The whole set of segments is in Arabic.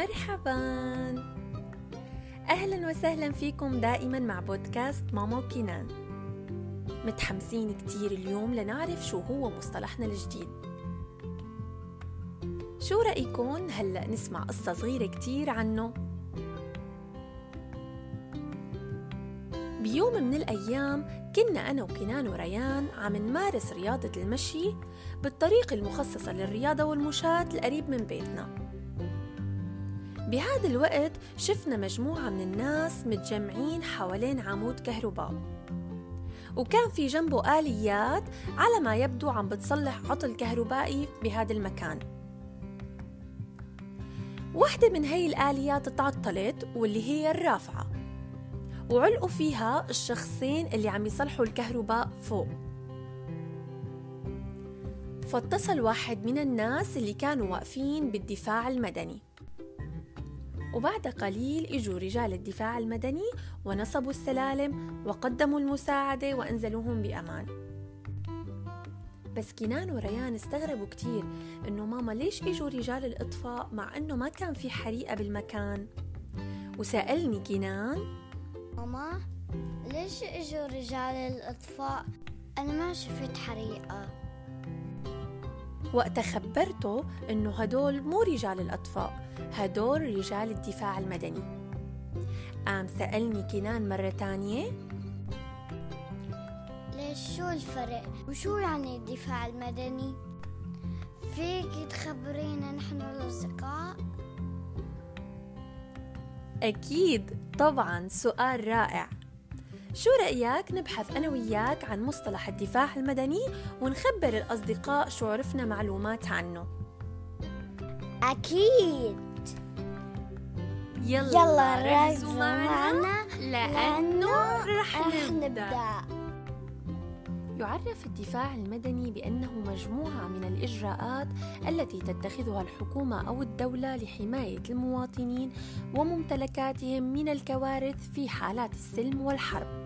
مرحبا. أهلا وسهلا فيكم دائما مع بودكاست ماما وكنان متحمسين كتير اليوم لنعرف شو هو مصطلحنا الجديد. شو رأيكم هلأ نسمع قصة صغيرة كتير عنه. بيوم من الأيام كنا أنا وكنان وريان عم نمارس رياضة المشي بالطريق المخصصة للرياضة والمشاة القريب من بيتنا. بهذا الوقت شفنا مجموعة من الناس متجمعين حوالين عمود كهرباء. وكان في جنبه آليات على ما يبدو عم بتصلح عطل كهربائي بهذا المكان. واحدة من هي الآليات تعطلت واللي هي الرافعة. وعلقوا فيها الشخصين اللي عم يصلحوا الكهرباء فوق. فاتصل واحد من الناس اللي كانوا واقفين بالدفاع المدني. وبعد قليل إجوا رجال الدفاع المدني ونصبوا السلالم وقدموا المساعدة وأنزلوهم بأمان. بس كنان وريان استغربوا كتير إنه ماما ليش إجوا رجال الإطفاء مع إنه ما كان في حريقة بالمكان؟ وسألني كنان ماما ليش إجوا رجال الإطفاء؟ أنا ما شفت حريقة. وقت خبرته إنه هدول مو رجال الأطفاء هدول رجال الدفاع المدني. قام سألني كنان مرة تانية ليش شو الفرق؟ وشو يعني الدفاع المدني؟ فيك تخبرينا نحن الأصدقاء؟ أكيد طبعا سؤال رائع. شو رأيك نبحث أنا وياك عن مصطلح الدفاع المدني ونخبر الأصدقاء شو عرفنا معلومات عنه؟ أكيد. يلا, يلا ركزوا معنا لأنه رح نبدأ. يعرف الدفاع المدني بأنه مجموعة من الإجراءات التي تتخذها الحكومة أو الدولة لحماية المواطنين وممتلكاتهم من الكوارث في حالات السلم والحرب.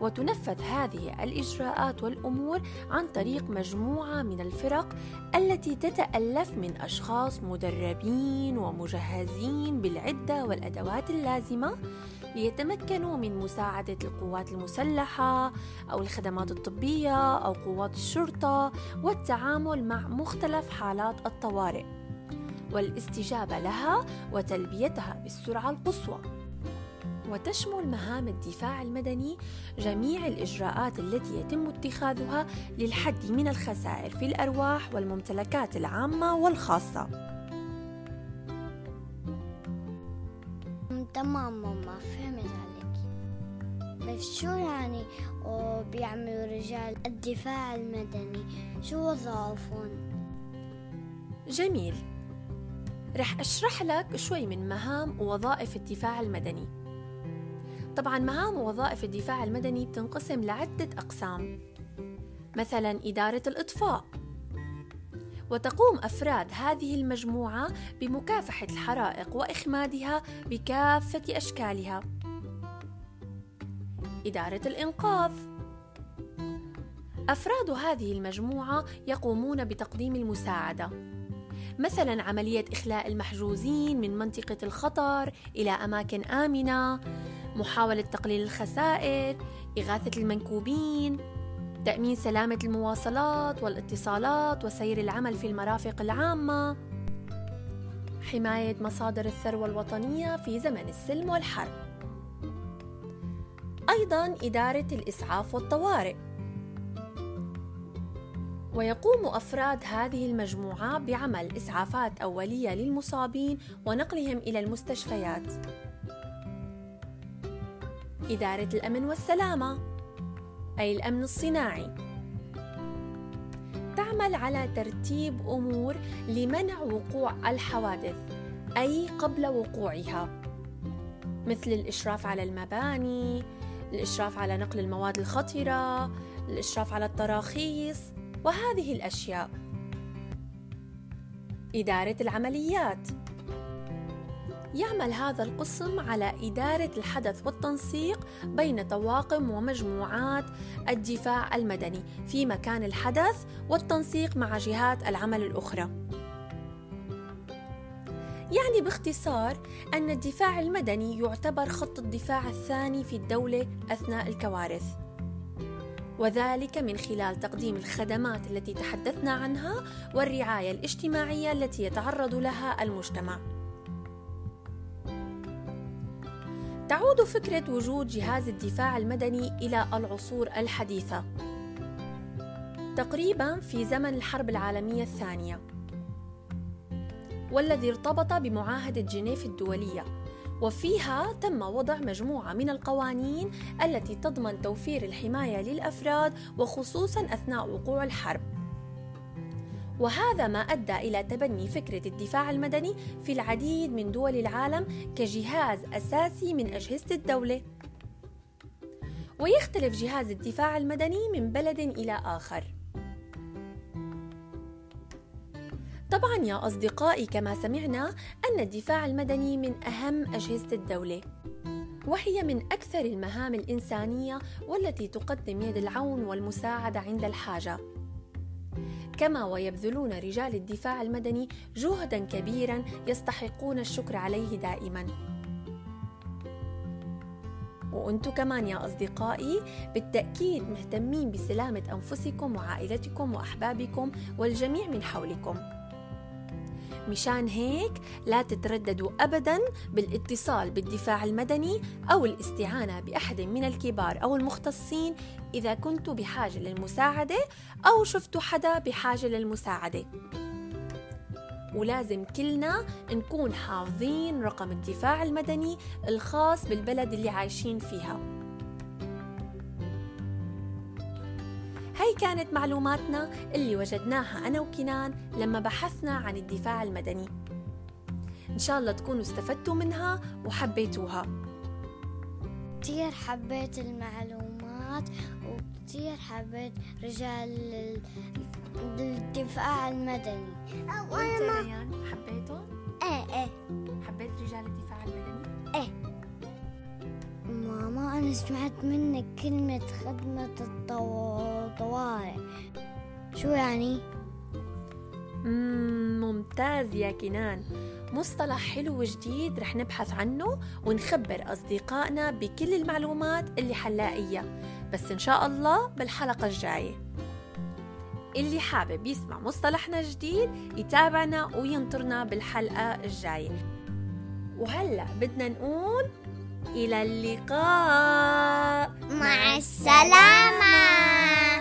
وتنفذ هذه الإجراءات والأمور عن طريق مجموعة من الفرق التي تتألف من أشخاص مدربين ومجهزين بالعدة والأدوات اللازمة ليتمكنوا من مساعدة القوات المسلحة أو الخدمات الطبية أو قوات الشرطة والتعامل مع مختلف حالات الطوارئ والاستجابة لها وتلبيتها بالسرعة القصوى. وتشمل مهام الدفاع المدني جميع الإجراءات التي يتم اتخاذها للحد من الخسائر في الأرواح والممتلكات العامة والخاصة. تمام ماما فهمت عليك. بس شو يعني بيعملوا رجال الدفاع المدني؟ شو وظائفهم؟ جميل. رح أشرح لك شوي من مهام ووظائف الدفاع المدني. طبعا مهام ووظائف الدفاع المدني بتنقسم لعدة أقسام. مثلا إدارة الإطفاء. وتقوم أفراد هذه المجموعة بمكافحة الحرائق وإخمادها بكافة أشكالها. إدارة الإنقاذ. أفراد هذه المجموعة يقومون بتقديم المساعدة. مثلا عملية إخلاء المحجوزين من منطقة الخطر إلى أماكن آمنة. محاولة تقليل الخسائر إغاثة المنكوبين تأمين سلامة المواصلات والاتصالات وسير العمل في المرافق العامة. حماية مصادر الثروة الوطنية في زمن السلم والحرب. أيضا إدارة الإسعاف والطوارئ. ويقوم أفراد هذه المجموعة بعمل إسعافات أولية للمصابين ونقلهم إلى المستشفيات. إدارة الأمن والسلامة. أي الأمن الصناعي. تعمل على ترتيب أمور لمنع وقوع الحوادث. أي قبل وقوعها. مثل الإشراف على المباني الإشراف على نقل المواد الخطرة الإشراف على التراخيص وهذه الأشياء. إدارة العمليات. يعمل هذا القسم على إدارة الحدث والتنسيق بين طواقم ومجموعات الدفاع المدني في مكان الحدث والتنسيق مع جهات العمل الأخرى. يعني باختصار أن الدفاع المدني يعتبر خط الدفاع الثاني في الدولة أثناء الكوارث وذلك من خلال تقديم الخدمات التي تحدثنا عنها والرعاية الاجتماعية التي يتعرض لها المجتمع. تعود فكرة وجود جهاز الدفاع المدني إلى العصور الحديثة. تقريبا في زمن الحرب العالمية الثانية. والذي ارتبط بمعاهدة جنيف الدولية. وفيها تم وضع مجموعة من القوانين التي تضمن توفير الحماية للأفراد وخصوصا أثناء وقوع الحرب. وهذا ما أدى إلى تبني فكرة الدفاع المدني في العديد من دول العالم كجهاز أساسي من أجهزة الدولة. ويختلف جهاز الدفاع المدني من بلد إلى آخر. طبعا يا أصدقائي كما سمعنا أن الدفاع المدني من أهم أجهزة الدولة وهي من أكثر المهام الإنسانية والتي تقدم يد العون والمساعدة عند الحاجة. كما ويبذلون رجال الدفاع المدني جهدا كبيرا يستحقون الشكر عليه دائما. وأنتم كمان يا أصدقائي بالتأكيد مهتمين بسلامة أنفسكم وعائلتكم وأحبابكم والجميع من حولكم. مشان هيك لا تترددوا ابدا بالاتصال بالدفاع المدني أو الاستعانة بأحد من الكبار أو المختصين إذا كنتوا بحاجة للمساعدة أو شفتوا حدا بحاجة للمساعدة. ولازم كلنا نكون حافظين رقم الدفاع المدني الخاص بالبلد اللي عايشين فيها. هاي كانت معلوماتنا اللي وجدناها أنا وكنان لما بحثنا عن الدفاع المدني. إن شاء الله تكونوا استفدتوا منها وحبيتوها. كتير حبيت المعلومات وكتير حبيت رجال الدفاع المدني. وأنت ريان؟ أنا سمعت منك كلمة خدمة الطوارئ. شو يعني؟ ممتاز يا كنان. مصطلح حلو وجديد رح نبحث عنه ونخبر أصدقائنا بكل المعلومات اللي حنلاقيها بس إن شاء الله بالحلقة الجاية. اللي حابب يسمع مصطلحنا جديد يتابعنا وينطرنا بالحلقة الجاية. وهلأ بدنا نقول إلى اللقاء. مع السلامة.